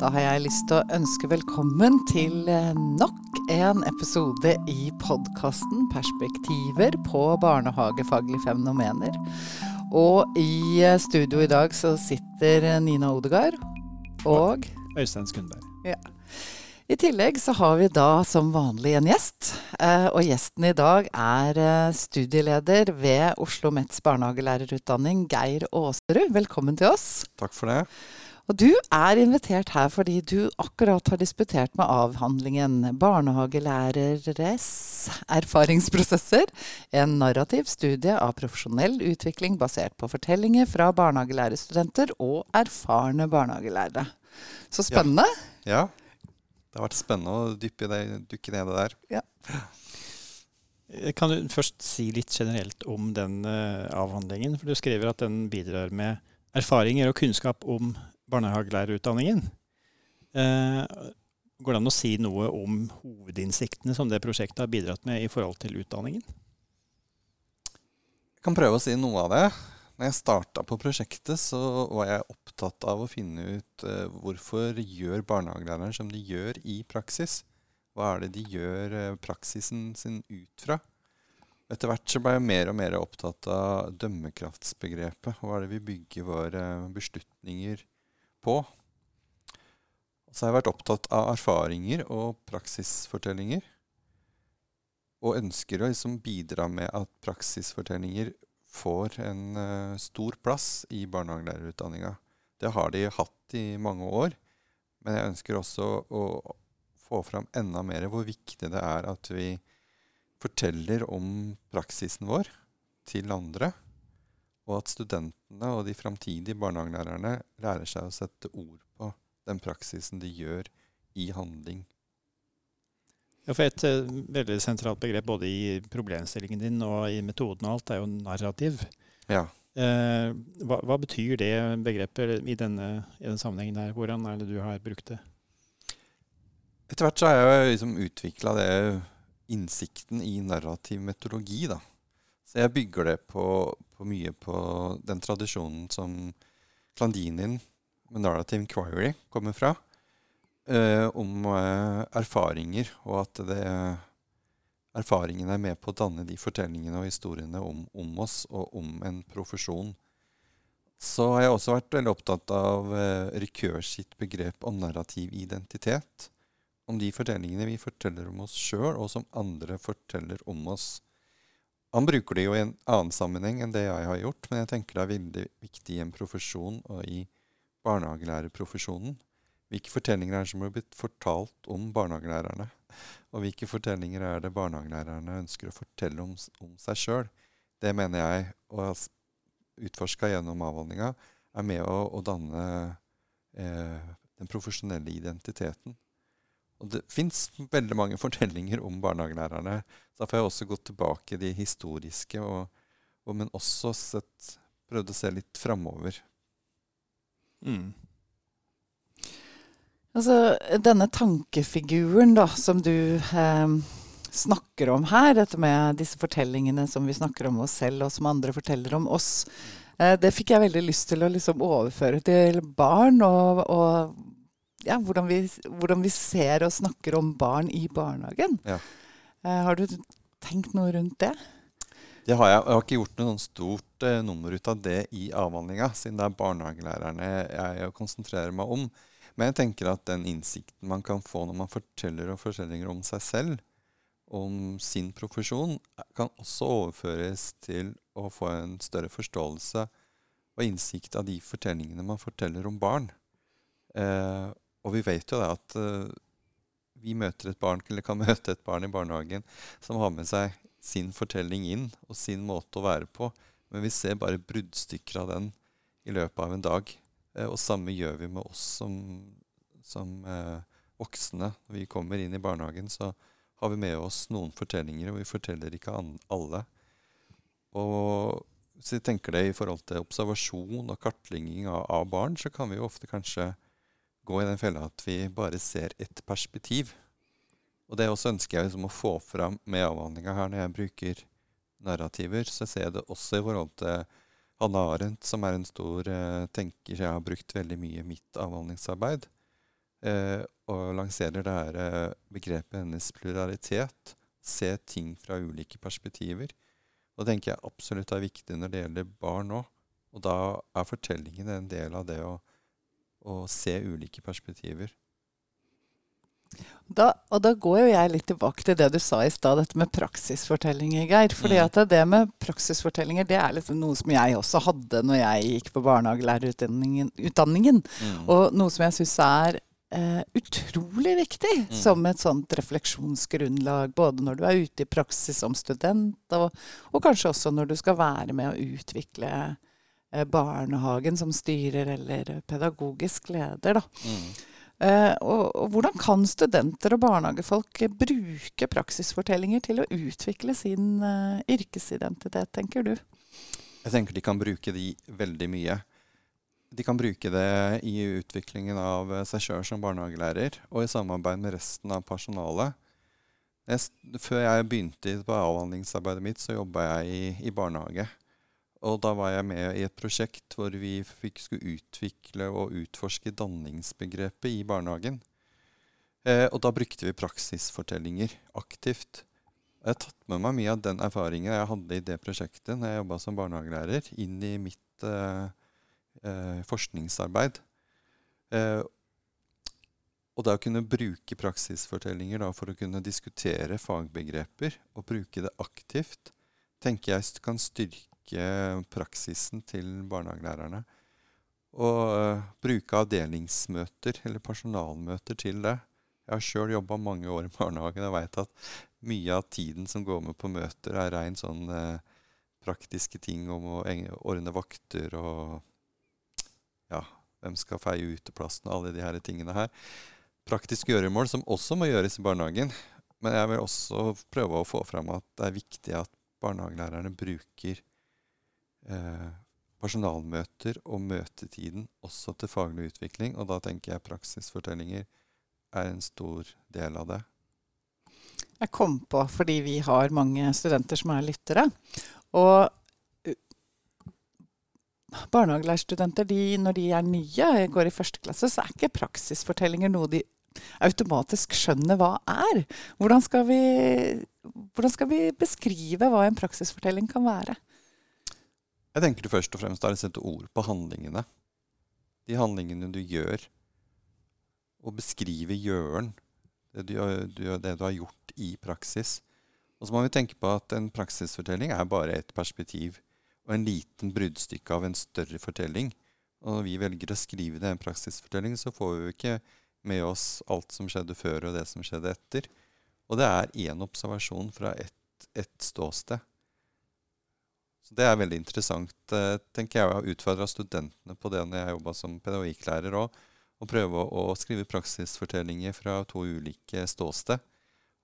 Da har jeg lyst til å ønske velkommen til eh, nok en episode i podkasten 'Perspektiver på barnehagefaglige fenomener'. Og i eh, studio i dag så sitter eh, Nina Odegaard og Øystein Skundberg. Ja. I tillegg så har vi da som vanlig en gjest. Og gjesten i dag er studieleder ved Oslo Mets barnehagelærerutdanning, Geir Aasrud. Velkommen til oss. Takk for det. Og du er invitert her fordi du akkurat har disputert med avhandlingen 'Barnehagelæreres erfaringsprosesser'. En narrativ studie av profesjonell utvikling basert på fortellinger fra barnehagelærerstudenter og erfarne barnehagelærere. Så spennende. Ja. ja. Det har vært spennende å dyppe det, dykke ned i det der. Ja. Kan du først si litt generelt om den uh, avhandlingen? For du skriver at den bidrar med erfaringer og kunnskap om barnehagelærerutdanningen. Uh, går det an å si noe om hovedinnsiktene som det prosjektet har bidratt med i forhold til utdanningen? Jeg kan prøve å si noe av det. Når jeg starta på prosjektet, så var jeg opptatt av å finne ut uh, hvorfor gjør barnehagelæreren som de gjør i praksis. Hva er det de gjør uh, praksisen sin ut fra? Etter hvert så ble jeg mer og mer opptatt av dømmekraftsbegrepet. Hva er det vi bygger våre beslutninger på? Og så har jeg vært opptatt av erfaringer og praksisfortellinger. Og ønsker å liksom bidra med at praksisfortellinger får en uh, stor plass i barnehagelærerutdanninga. Det har de hatt i mange år. Men jeg ønsker også å få fram enda mer hvor viktig det er at vi forteller om praksisen vår til andre. Og at studentene og de framtidige barnehagelærerne lærer seg å sette ord på den praksisen de gjør i handling. Ja, for Et uh, veldig sentralt begrep både i problemstillingen din og i metoden og alt, er jo narrativ. Ja. Uh, hva, hva, betyr det begrepet i denne, i denne sammenhengen her? Hvordan er det du har brukt det? Etter hvert så har jeg liksom utvikla innsikten i narrativ metodologi. da. Så jeg bygger det på, på mye på den tradisjonen som Klandinin med narrative inquiry kommer fra eh, om eh, erfaringer, og at det, erfaringene er med på å danne de fortellingene og historiene om, om, oss og om en profesjon. Så har jeg også vært veldig opptatt av eh, Rikør sitt begrep om narrativ identitet. Om de fortellingene vi forteller om oss sjøl, og som andre forteller om oss. Han bruker det jo i en annen sammenheng enn det jeg har gjort, men jeg tenker det er veldig viktig i en profesjon og i barnehagelærerprofesjonen. Hvilke fortellinger er det som har blitt fortalt om barnehagelærerne? Og hvilke fortellinger er det barnehagelærerne ønsker å fortelle om, om seg sjøl? Det mener jeg, og utforska gjennom avhandlinga, er med å, å danne eh, den profesjonelle identiteten. Og det fins veldig mange fortellinger om barnehagelærerne. Så da får jeg også gått tilbake de historiske, og, og, men også sett, prøvd å se litt framover. Mm. Altså, denne tankefiguren da, som du eh, snakker om her, dette med disse fortellingene som vi snakker om oss selv, og som andre forteller om oss, eh, det fikk jeg veldig lyst til å liksom overføre til barn. Og, og ja, hvordan, vi, hvordan, vi, ser og snakker om barn i barnehagen. Ja. Eh, har du tenkt noe rundt det? Det har jeg. Jeg har ikke gjort noe stort eh, nummer ut av det i avhandlinga, siden det er barnehagelærerne jeg konsentrerer meg om. Men jeg tenker at den innsikten man kan få når man forteller og fortellinger om seg selv, om sin profesjon, kan også overføres til å få en større forståelse og innsikt av de fortellingene man forteller om barn. Eh, og vi vet jo det at uh, vi møter et barn, eller kan møte et barn i barnehagen som har med seg sin fortelling inn og sin måte å være på, men vi ser bare bruddstykker av den i løpet av en dag. Uh, og samme gjør vi med oss som, som uh, voksne. Når vi kommer inn i barnehagen, så har vi med oss noen fortellinger, og vi forteller ikke alle. Og hvis vi tenker det i forhold til observasjon og kartlegging av, av barn, så kan vi jo ofte kanskje gå i den fella at vi bare ser ett perspektiv. Og det også ønsker jeg liksom å få fram med avhandlinga her når jeg bruker narrativer. Så jeg ser det også i forhold til Hanne Arendt, som er en stor eh, tenker jeg har brukt veldig mye i mitt avhandlingsarbeid. eh, og lanserer det her eh, begrepet hennes pluralitet. Se ting fra ulike perspektiver. Og det tenker jeg absolutt er viktig når det gjelder barn òg. Og da er fortellingen en del av det å, å se ulike perspektiver. Da, og da går jo jeg litt tilbake til det du sa i stad, dette med praksisfortellinger, Geir. fordi Mm. at det med praksisfortellinger det er liksom noe som jeg også hadde når jeg gikk på barnehagelærerutdanningen. Mm. og noe som jeg syns er eh, utrolig viktig Mm. som et sånt refleksjonsgrunnlag. Både når du er ute i praksis som student, og, og kanskje også når du skal være med å utvikle eh, barnehagen som styrer eller pedagogisk leder. da. Mm. Uh, og, og hvordan kan studenter og barnehagefolk bruke praksisfortellinger til å utvikle sin uh, yrkesidentitet, tenker du? Jeg tenker de kan bruke de veldig mye. De kan bruke det i utviklingen av eh, seg sjøl som barnehagelærer, og i samarbeid med resten av personalet. Jeg, før jeg begynte på avhandlingsarbeidet mitt, så jobba jeg i, i barnehage. Og da var jeg med i et prosjekt hvor vi fikk skulle utvikle og utforske danningsbegrepet i barnehagen. Eh, og da brukte vi praksisfortellinger aktivt. Jeg har tatt med meg mye av den erfaringen jeg hadde i det prosjektet når jeg jobba som barnehagelærer, inn i mitt eh, eh, forskningsarbeid. Eh, og det å kunne bruke praksisfortellinger da, for å kunne diskutere fagbegreper og bruke det aktivt, tenker jeg kan styrke praksisen til barnehagelærerne. Og eh, bruke avdelingsmøter eller personalmøter til det. Jeg har sjøl jobba mange år i barnehagen og veit at mye av tiden som går med på møter, er rein sånn eh, praktiske ting om å ordne vakter og ja, hvem skal feie uteplassen og alle de her tingene her. Praktiske gjøremål som også må gjøres i barnehagen. Men jeg vil også prøve å få fram at det er viktig at barnehagelærerne bruker eh, personalmøter og møtetiden også til faglig utvikling. Og da tenker jeg praksisfortellinger er en stor del av det. Jeg kom på fordi vi har mange studenter som er lyttere. Og uh, barnehagelærerstudenter, når de er nye, går i første klasse, så er ikke praksisfortellinger noe de automatisk skjønner hva er. Hvordan skal vi, hvordan skal vi beskrive hva en praksisfortelling kan være? Jeg tenker du først og fremst er å sette ord på handlingene. De handlingene du gjør. Og beskrive gjøren. Det du, du, det du har gjort i praksis. Og så må vi tenke på at en praksisfortelling er bare et perspektiv og en liten bruddstykke av en større fortelling. Og når vi velger å skrive det en praksisfortelling, så får vi jo ikke med oss alt som skjedde før og det som skjedde etter. Og det er én observasjon fra ett et ståsted. Så Det er veldig interessant, eh, tenker jeg, å har utfordra studentene på det når jeg jobba som pedagogikklærer òg. Å prøve å skrive praksisfortellinger fra to ulike ståsted.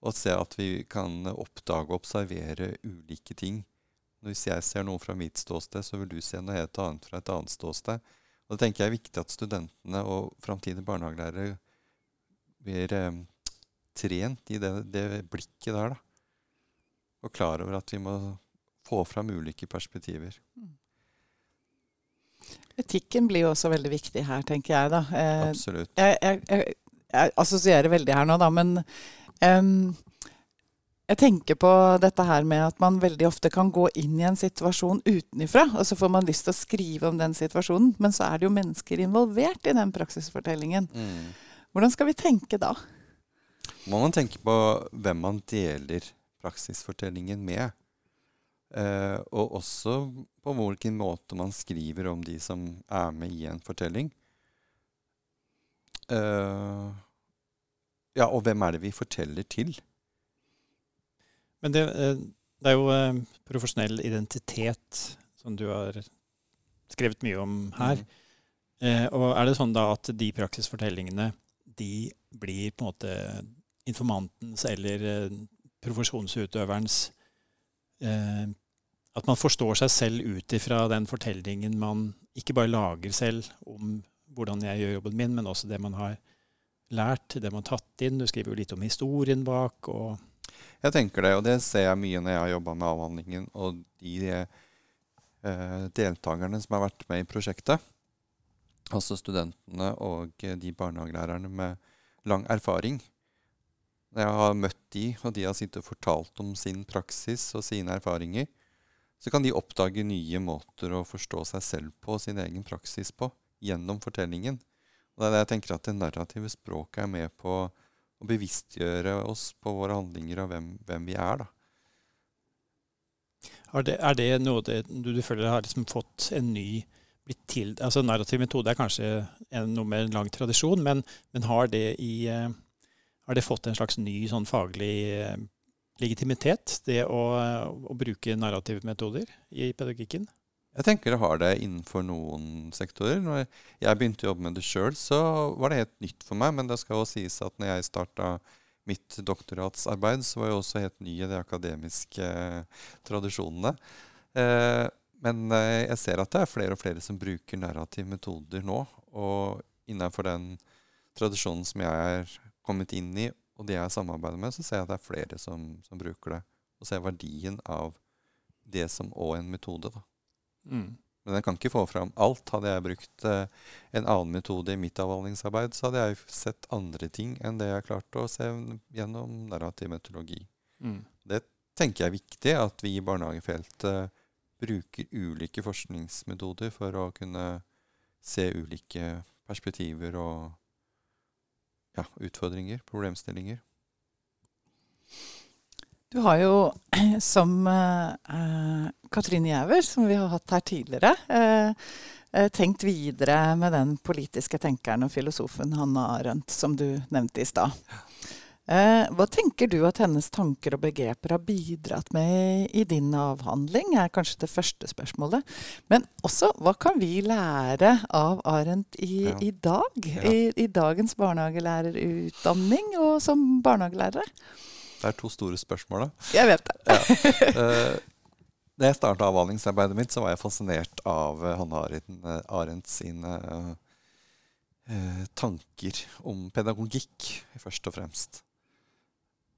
Og se at vi kan oppdage og observere ulike ting. Hvis jeg ser noe fra mitt ståsted, så vil du se noe helt annet fra et annet ståsted. Og det tenker jeg er viktig at studentene og framtidige barnehagelærere blir eh, trent i det, det blikket der. da. Og klar over at vi må få fram ulike perspektiver. Etikken blir jo også veldig viktig her, tenker jeg. da. Eh, Absolutt. jeg, jeg, jeg, jeg assosierer veldig her nå, da, men um, jeg tenker på dette her med at man veldig ofte kan gå inn i en situasjon utenifra, og så får man lyst til å skrive om den situasjonen, men så er det jo mennesker involvert i den praksisfortellingen. Mm. Hvordan skal vi tenke da? Må man tenke på hvem man deler praksisfortellingen med. Eh, og også på hvilken måte man skriver om de som er med i en fortelling. Eh, ja, og hvem er det vi forteller til? Men det, eh, det er jo eh, profesjonell identitet som du har skrevet mye om her. Mm. Eh, og er det sånn da at de praksisfortellingene de blir på en måte informantens eller eh, profesjonsutøverens At man forstår seg selv ut ifra den fortellingen man ikke bare lager selv om hvordan jeg gjør jobben min, men også det man har lært, det man har tatt inn. Du skriver jo litt om historien bak. Jeg tenker det, og det ser jeg mye når jeg har jobba med avhandlingen. Og de eh, deltakerne som har vært med i prosjektet, altså studentene og de barnehagelærerne med lang erfaring. Når jeg har møtt de, og de har sittet og fortalt om sin praksis og sine erfaringer, så kan de oppdage nye måter å forstå seg selv på og sin egen praksis på gjennom fortellingen. Og det er det jeg tenker at det narrative språket er med på å bevisstgjøre oss på våre handlinger og hvem, hvem vi er. da. Er det, er det noe det, du, du, føler har liksom fått en ny blitt til, altså Narrativ metode er kanskje en, noe med en lang tradisjon, men, men har, det i, eh, har, det fått en slags ny sånn faglig eh, legitimitet, det å, å bruke narrative metoder i pedagogikken? Jeg tenker det har det innenfor noen sektorer. Når jeg begynte å jobbe med det sjøl, så var det helt nytt for meg. Men det skal jo sies at når jeg starta mitt doktoratsarbeid, så var jeg også helt ny i de akademiske eh, tradisjonene. Eh, men jeg ser at det er flere og flere som bruker narrative metoder nå. Og innenfor den tradisjonen som jeg er kommet inn i, og de jeg samarbeider med, så ser jeg at det er flere som, som bruker det. Og ser verdien av det som òg en metode. da. Mm. Men jeg kan ikke få fram alt. Hadde jeg brukt eh, en annen metode i mitt avhandlingsarbeid, så hadde jeg sett andre ting enn det jeg klarte å se gjennom narrativ metodologi. Mm. Det tenker jeg er viktig, at vi i barnehagefeltet bruker ulike forskningsmetoder for å kunne se ulike perspektiver og ja, utfordringer, problemstillinger. Du har jo, som eh, Katrine Gjæver, som vi har hatt her tidligere, eh, eh, tenkt videre med den politiske tenkeren og filosofen Hanna Arendt, som du nevnte i stad. Eh, hva tenker du at hennes tanker og begreper har bidratt med i din avhandling, er kanskje det første spørsmålet. Men også, hva kan vi lære av Arendt i, ja. i dag? Ja. I, I, dagens barnehagelærerutdanning og som barnehagelærere? Det er to store spørsmål, da. Jeg vet det. ja. uh, da jeg starta avhandlingsarbeidet mitt, så var jeg fascinert av uh, Hanne Arendt sine tanker om pedagogikk, først og fremst.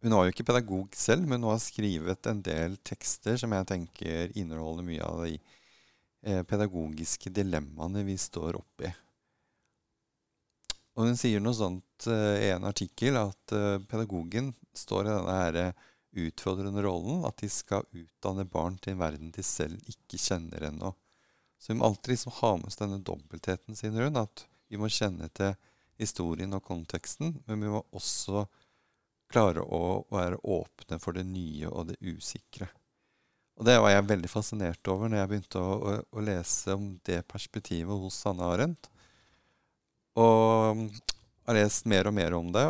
Hun var jo ikke pedagog selv, men hun har skrevet en del tekster som jeg tenker inneholder mye av de pedagogiske dilemmaene vi står oppi. Og hun sier noe sånt i en artikkel at pedagogen står i denne her utfordrende rollen at de skal utdanne barn til en verden de selv ikke kjenner ennå. Så vi må alltid liksom ha med oss denne dobbeltheten sin rundt. At vi må kjenne til historien og konteksten, men vi må også klare å være åpne for det nye og det usikre. Og det var jeg veldig fascinert over når jeg begynte å, å, å lese om det perspektivet hos Sanne Arendt. Og har lest mer og mer om det.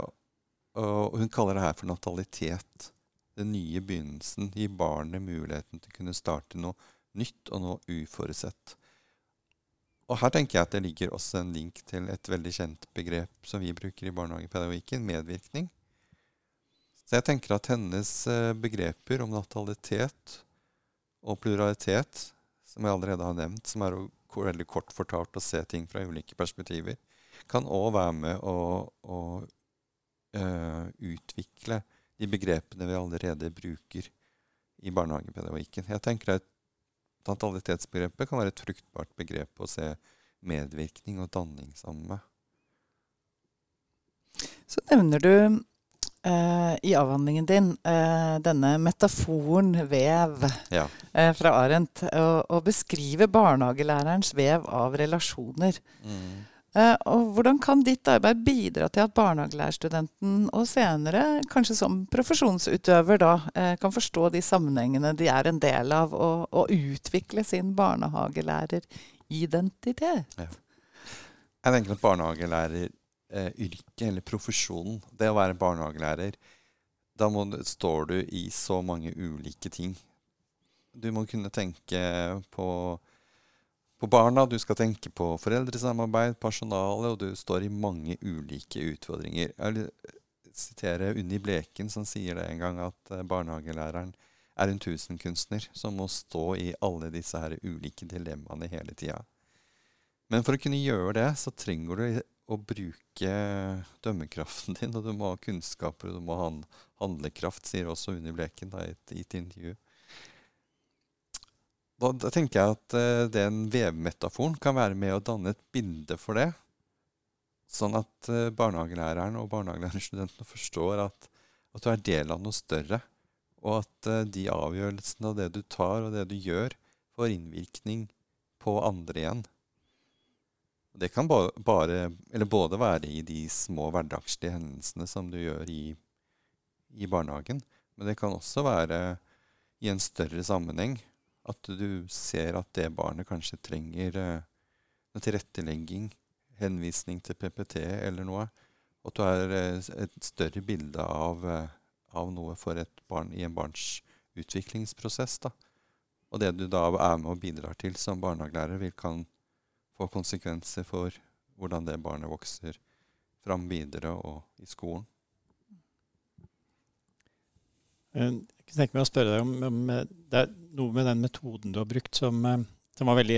Og hun kaller det her for natalitet. Den nye begynnelsen gir barnet muligheten til å kunne starte noe nytt og noe uforutsett. Og her tenker jeg at det ligger også en link til et veldig kjent begrep som vi bruker i barnehagepedagogikken, medvirkning. Så jeg tenker at hennes eh, begreper om natalitet og pluralitet, som jeg allerede har nevnt, som er veldig kort fortalt å se ting fra ulike perspektiver, kan òg være med å, å uh, utvikle de begrepene vi allerede bruker i barnehagepedagogikken. Jeg tenker at natalitetsbegrepet kan være et fruktbart begrep å se medvirkning og danning sammen med. Så nevner du uh, i avhandlingen din uh, denne metaforen vev ja. uh, fra Arendt. Og, og beskriver barnehagelærerens vev av relasjoner. Mm. Og hvordan kan ditt arbeid bidra til at barnehagelærerstudenten og senere, kanskje som profesjonsutøver, da, kan forstå de sammenhengene de er en del av, og, og utvikle sin barnehagelæreridentitet? Ja. Jeg tenker at barnehagelæreryrket, yrket eller profesjonen, det å være barnehagelærer, da må, står du i så mange ulike ting. Du må kunne tenke på på barna, du skal tenke på foreldresamarbeid, personale, og du står i mange ulike utfordringer. Jeg vil sitere Unni Bleken, som sier det en gang, at eh, barnehagelæreren er en tusenkunstner som må stå i alle disse her ulike dilemmaene hele tida. Men for å kunne gjøre det, så trenger du å bruke dømmekraften din, og du må ha kunnskaper, og du må ha handlekraft, sier også Unni Bleken i et, et intervju. da, da tenker jeg at uh, den vevmetaforen kan være med å danne et bilde for det. Sånn at uh, barnehagelæreren og barnehagelærerstudentene forstår at, at, du er del av noe større. Og at uh, de avgjørelsene og det du tar og det du gjør, får innvirkning på andre igjen. Det kan ba bare, både være i de små hverdagslige hendelsene som du gjør i, i barnehagen, men det kan også være i en større sammenheng. At du ser at det barnet kanskje trenger en noe tilrettelegging, henvisning til PPT eller noe. At du har eh, et større bilde av, eh, av, noe for et barn i en barns utviklingsprosess. Da. Og det du da er med og bidrar til som barnehagelærer, vil kan få konsekvenser for hvordan det barnet vokser fram videre og i skolen. Jeg tenker meg å spørre deg om, om, eh, Det er noe med den metoden du har brukt som, eh, som var veldig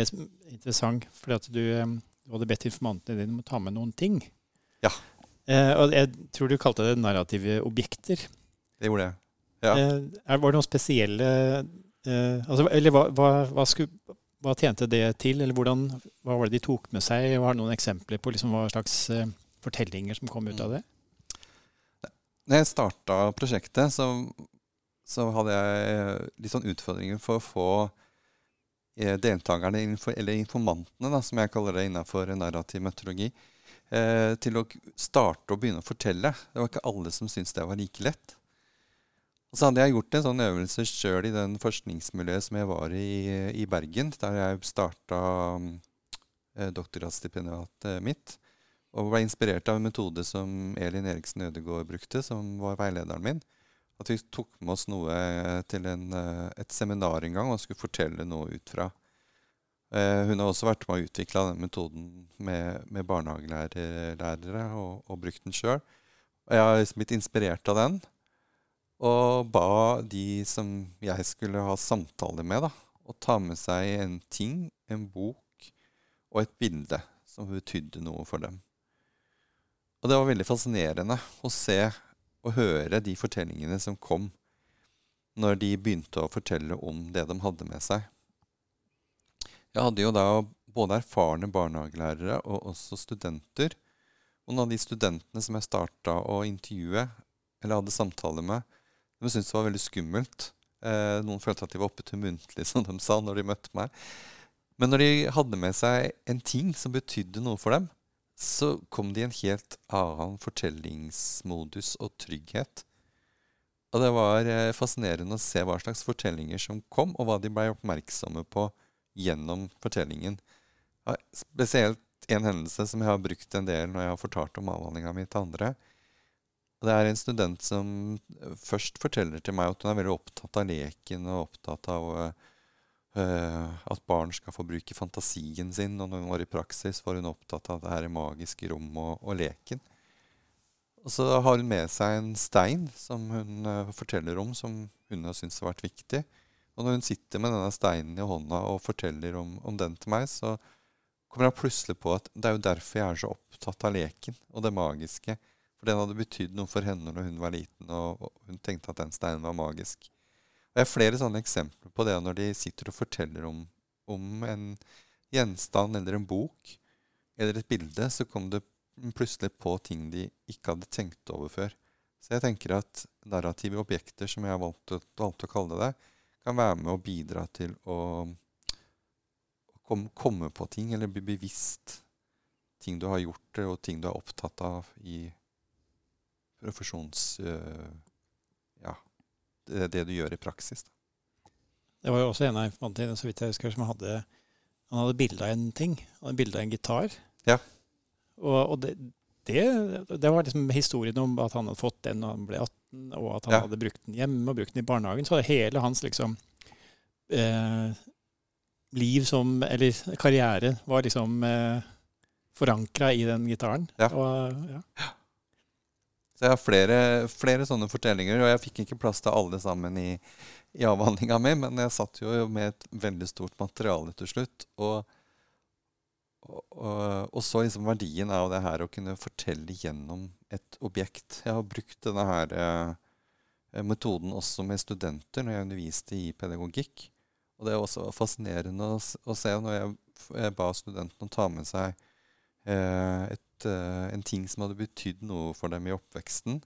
interessant. Fordi at du, eh, du, hadde bedt informantene dine om å ta med noen ting. Ja. Eh, og jeg tror du kalte det narrative objekter. Det gjorde jeg. Ja. Eh, var det noen spesielle eh, altså, Eller hva, hva, hva, skulle, hva, tjente det til? Eller hvordan, hva var det de tok med seg? Har du noen eksempler på liksom, hva slags fortellinger som kom ut av det? Når jeg starta prosjektet, så så hadde jeg eh, litt sånn utfordringer for å få eh, deltakerne, eller informantene, da, som jeg kaller det innenfor narrativ meteorologi, eh, til å starte og begynne å fortelle. Det var ikke alle som syntes det var like lett. Og så hadde jeg gjort en sånn øvelse sjøl i den forskningsmiljøet som jeg var i i Bergen, der jeg starta eh, doktorgradsstipendiatet mitt. Og ble inspirert av en metode som Elin Eriksen Ødegaard brukte, som var veilederen min at vi tok med oss noe til en, eh, et seminar en gang og skulle fortelle noe ut fra. Eh, hun har også vært med å utvikle den metoden med, med barnehagelærere og, og, brukt den sjøl. Jeg har liksom blitt inspirert av den og ba de som jeg skulle ha samtale med, da, å ta med seg en ting, en bok og et bilde som betydde noe for dem. Og det var veldig fascinerende å se og høre de fortellingene som kom når de begynte å fortelle om det de hadde med seg. Jeg hadde jo da både erfarne barnehagelærere og også studenter. Og noen av de studentene som jeg starta å intervjue, eller hadde samtale med, de syntes det var veldig skummelt. Eh, noen følte at de var oppe til muntlig, som de sa når de møtte meg. Men når de hadde med seg en ting som betydde noe for dem, så kom de i en helt annen fortellingsmodus og trygghet. Og det var eh, fascinerende å se hva slags fortellinger som kom, og hva de ble oppmerksomme på gjennom fortellingen. Spesielt en hendelse som jeg har brukt en del når jeg har fortalt om avhandlinga mi til andre. Og det er en student som først forteller til meg at hun er veldig opptatt av leken og opptatt av uh, at barn skal få bruke fantasien sin. Og når hun var i praksis, var hun opptatt av det her magiske rommet og, og, leken. Og så har hun med seg en stein som hun uh, forteller om, som hun har syntes har vært viktig. Og når hun sitter med denne steinen i hånda og forteller om, om den til meg, så kommer hun plutselig på at det er jo derfor jeg er så opptatt av leken og det magiske. For den hadde betydd noe for henne når hun var liten, og, og hun tenkte at den steinen var magisk. Det er flere sånne eksempler på det når de sitter og forteller om, om en gjenstand eller en bok eller et bilde, så kom det plutselig på ting de ikke hadde tenkt over før. Så jeg tenker at narrative objekter, som jeg har valgt å, kalle det, kan være med å bidra til å, å komme på ting, eller bli bevisst ting du har gjort, og ting du er opptatt av i profesjons... Øh, ja, det, det, du gjør i praksis. Det var jo også en av informantene så vidt jeg husker, som hadde, han hadde bilde av en ting. Han hadde bilde av en gitar. Ja. Og, og det, det, det, var liksom historien om at han hadde fått den da han ble 18, og at han ja. hadde brukt den hjemme og brukt den i barnehagen. Så hele hans liksom eh, liv som Eller karriere var liksom eh, forankra i den gitaren. Ja. Og, ja. Så jeg har flere, flere, sånne fortellinger, og jeg fikk ikke plass til alle sammen i, i avhandlinga mi, men jeg satt jo med et veldig stort materiale til slutt. Og, og, og, så liksom verdien av det her å kunne fortelle gjennom et objekt. Jeg har brukt denne her eh, metoden også med studenter når jeg underviste i pedagogikk. Og det er også fascinerende å, å se når jeg, jeg ba studentene ta med seg et, eh, en ting som hadde betydd noe for dem i oppveksten,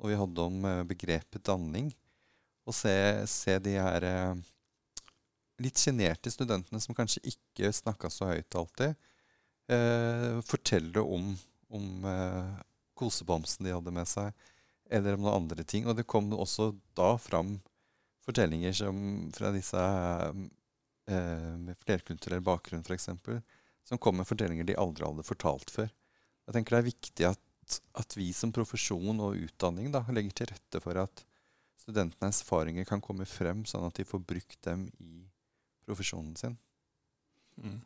og vi hadde om eh, begrepet danning, og se, se de her eh, litt sjenerte studentene som kanskje ikke snakka så høyt alltid, eh, fortelle om, om eh, kosebamsen de hadde med seg, eller om noen andre ting. Og det kom også da fram fortellinger som fra disse eh, med flerkulturell bakgrunn, f.eks., som kom med fortellinger de aldri hadde fortalt før. Jeg tenker det er viktig at, at vi som profesjon og utdanning da, legger til rette for at studentenes erfaringer kan komme frem, sånn at de får brukt dem i profesjonen sin. Mm.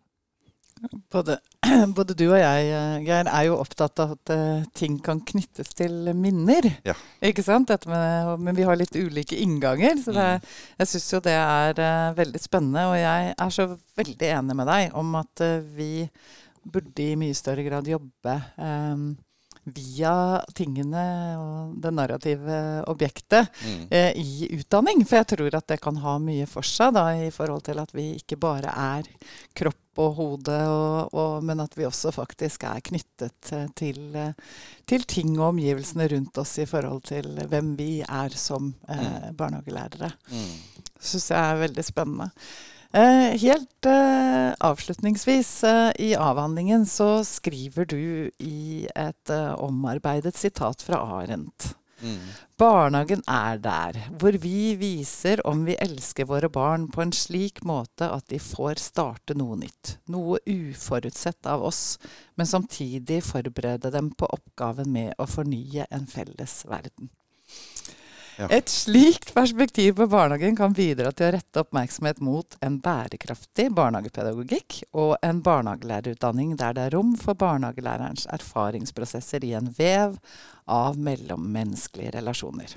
Både, både, du og jeg, eh, Geir, er jo opptatt av at uh, ting kan knyttes til minner. Ja. Ikke sant? Med, men vi har litt ulike innganger. Så det, mm. jeg syns jo det er uh, veldig spennende. Og jeg er så veldig enig med deg om at vi burde i mye større grad jobbe um, via tingene og det narrative objektet mm. eh, i utdanning. For jeg tror at det kan ha mye for seg da, i forhold til at vi ikke bare er kropp og hodet, og, og, men at vi også faktisk er knyttet eh, til, eh, til, ting og omgivelsene rundt oss i forhold til hvem vi er som eh, mm. barnehagelærere. Mm. Syns jeg er veldig spennende. Eh, helt eh, avslutningsvis eh, i avhandlingen så skriver du i et omarbeidet sitat fra Arendt. Mm. Barnehagen er der, hvor vi viser om vi elsker våre barn på en slik måte at de får starte noe nytt. Noe uforutsett av oss, men samtidig forberede dem på oppgaven med å fornye en felles verden. Ja. Et slikt perspektiv på barnehagen kan bidra til å rette oppmerksomhet mot en bærekraftig barnehagepedagogikk og en barnehagelærerutdanning der det er rom for barnehagelærerens erfaringsprosesser i en vev av mellommenneskelige relasjoner.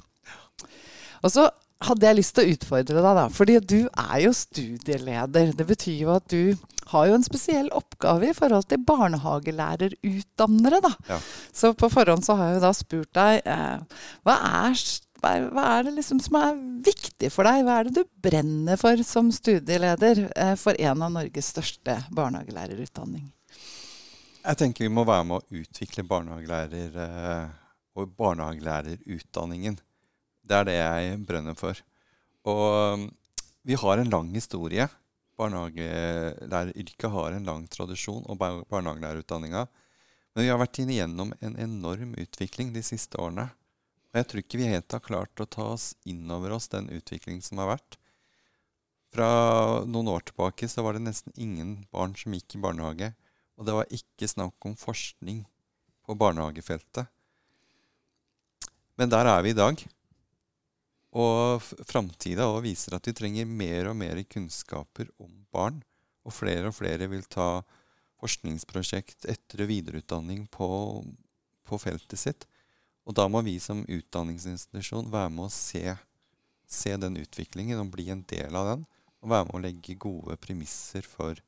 Og så hadde jeg lyst til å utfordre deg, da. Fordi du er jo studieleder. Det betyr jo at du har jo en spesiell oppgave i forhold til barnehagelærerutdannere, da. Ja. Så på forhånd så har jeg jo da spurt deg eh, hva er hva er, det liksom som er viktig for deg? Hva er det du brenner for som studieleder eh, for en av Norges største barnehagelærerutdanning? Jeg tenker vi må være med å utvikle barnehagelærer eh, og barnehagelærerutdanningen. Det er det jeg brenner for. Og mm, vi har en lang historie. Barnehagelæreryrket har en lang tradisjon, og barnehagelærerutdanninga. Men vi har vært igjennom en enorm utvikling de siste årene. Og jeg tror ikke vi helt har klart å ta oss inn over oss den utviklingen som har vært. Fra noen år tilbake så var det nesten ingen barn som gikk i barnehage. Og det var ikke snakk om forskning på barnehagefeltet. Men der er vi i dag. Og framtida viser at vi trenger mer og mer kunnskaper om barn. Og flere og flere vil ta forskningsprosjekt, etter- og videreutdanning på, på feltet sitt. Og da må vi som utdanningsinstitusjon være med å se, se, den utviklingen og bli en del av den. Og være med å legge gode premisser for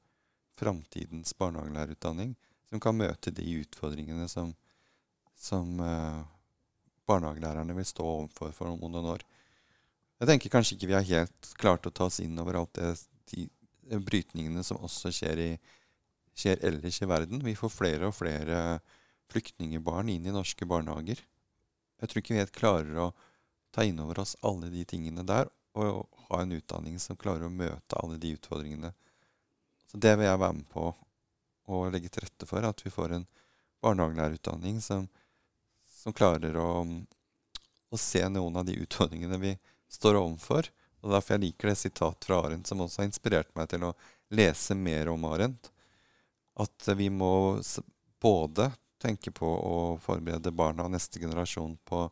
framtidens barnehagelærerutdanning, som kan møte de utfordringene som, som uh, barnehagelærerne vil stå overfor for om noen år. Jeg tenker kanskje ikke vi har helt klart å ta oss inn over alt det, de, brytningene som også skjer, i, skjer ellers i verden. Vi får flere og flere flyktningbarn inn i norske barnehager. Jeg tror ikke vi helt klarer å ta inn over oss alle de tingene der, og ha en utdanning som klarer å møte alle de utfordringene. Så det vil jeg være med på å legge til rette for, at vi får en barnehagelærerutdanning som, som klarer å, å, se noen av de utfordringene vi står overfor. Og Derfor jeg liker det sitatet fra Arendt, som også har inspirert meg til å lese mer om Arendt. At vi må både tenke på å forberede barna og neste generasjon på,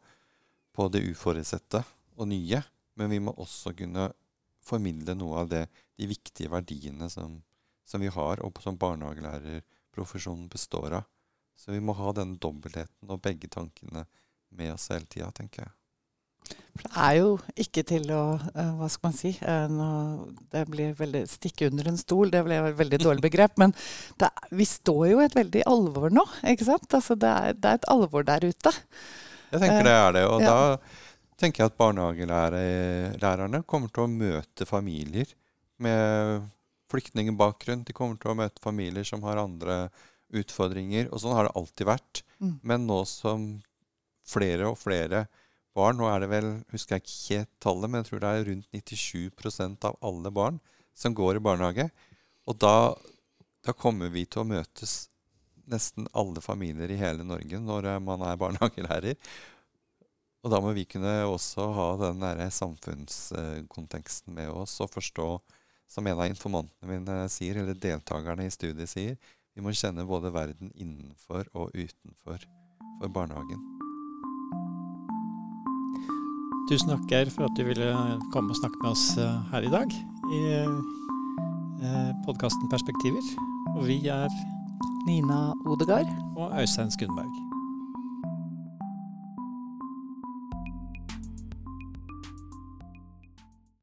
på, det uforutsette og nye. Men vi må også kunne formidle noe av det, de viktige verdiene som, som vi har, og som barnehagelærerprofesjonen består av. Så vi må ha den dobbeltheten og begge tankene med oss hele tida, tenker jeg. For det er jo ikke til å uh, Hva skal man si? Uh, nå, det blir veldig stikke under en stol. Det ble et veldig dårlig begrep. Men det, vi står jo i et veldig alvor nå. ikke sant? Altså, det, er, det, er, et alvor der ute. Jeg tenker det er det. Og ja. da tenker jeg at barnehagelærerne kommer til å møte familier med flyktningbakgrunn. De kommer til å møte familier som har andre utfordringer. Og sånn har det alltid vært. Mm. Men nå som flere og flere barn Nå er det vel, husker jeg ikke tallet, men jeg tror det er rundt 97% av alle barn som går i barnehage. Og da, da kommer vi til å møtes nesten alle familier i hele Norge når eh, man er barnehagelærer. Og da må vi kunne også ha den der samfunnskonteksten med oss og forstå, som en av informantene mine sier, eller deltakerne i studiet sier, vi må kjenne både verden innenfor og utenfor for barnehagen. Tusen takk, Geir, for at du ville komme og snakke med oss eh, her i dag i eh, podkasten Perspektiver. Og vi er Nina Odegard. og Øystein Skundberg.